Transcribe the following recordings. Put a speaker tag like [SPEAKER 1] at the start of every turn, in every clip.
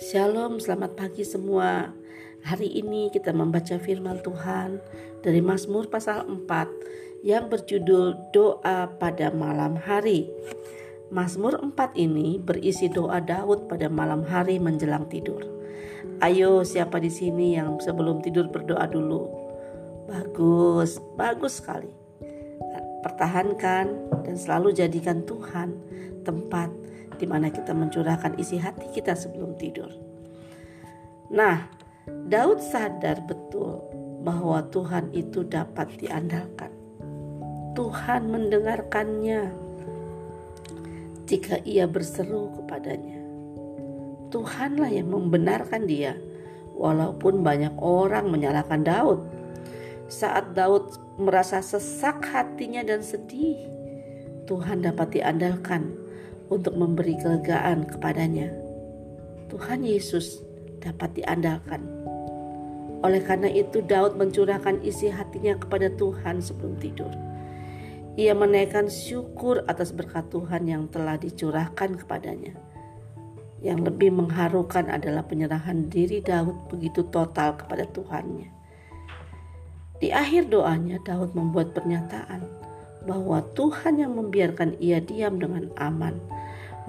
[SPEAKER 1] Shalom, selamat pagi semua. Hari ini kita membaca firman Tuhan dari Mazmur pasal 4 yang berjudul Doa pada malam hari. Mazmur 4 ini berisi doa Daud pada malam hari menjelang tidur. Ayo siapa di sini yang sebelum tidur berdoa dulu? Bagus, bagus sekali. Pertahankan dan selalu jadikan Tuhan tempat di mana kita mencurahkan isi hati kita sebelum tidur. Nah, Daud sadar betul bahwa Tuhan itu dapat diandalkan. Tuhan mendengarkannya jika ia berseru kepadanya. Tuhanlah yang membenarkan dia, walaupun banyak orang menyalahkan Daud. Saat Daud merasa sesak hatinya dan sedih, Tuhan dapat diandalkan untuk memberi kelegaan kepadanya. Tuhan Yesus dapat diandalkan. Oleh karena itu Daud mencurahkan isi hatinya kepada Tuhan sebelum tidur. Ia menaikkan syukur atas berkat Tuhan yang telah dicurahkan kepadanya. Yang lebih mengharukan adalah penyerahan diri Daud begitu total kepada Tuhannya. Di akhir doanya Daud membuat pernyataan bahwa Tuhan yang membiarkan ia diam dengan aman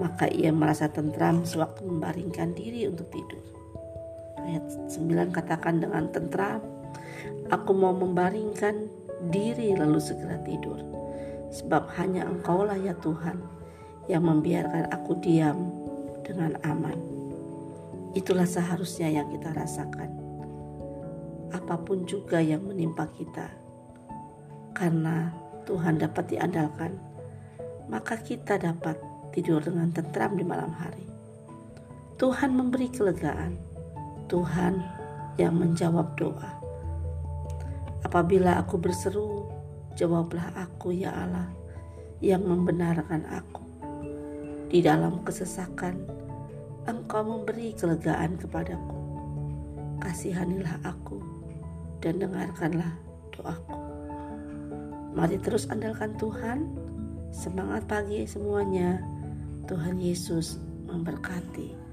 [SPEAKER 1] maka ia merasa tentram sewaktu membaringkan diri untuk tidur. Ayat 9 katakan dengan tentram, aku mau membaringkan diri lalu segera tidur. Sebab hanya engkaulah ya Tuhan yang membiarkan aku diam dengan aman. Itulah seharusnya yang kita rasakan. Apa pun juga yang menimpa kita. Karena Tuhan dapat diandalkan, maka kita dapat tidur dengan tentram di malam hari. Tuhan memberi kelegaan. Tuhan yang menjawab doa. Apabila aku berseru, jawablah aku ya Allah yang membenarkan aku. Di dalam kesesakan, Engkau memberi kelegaan kepadaku. Kasihanilah aku dan dengarkanlah doaku. Mari terus andalkan Tuhan. Semangat pagi semuanya. Tuhan Yesus memberkati.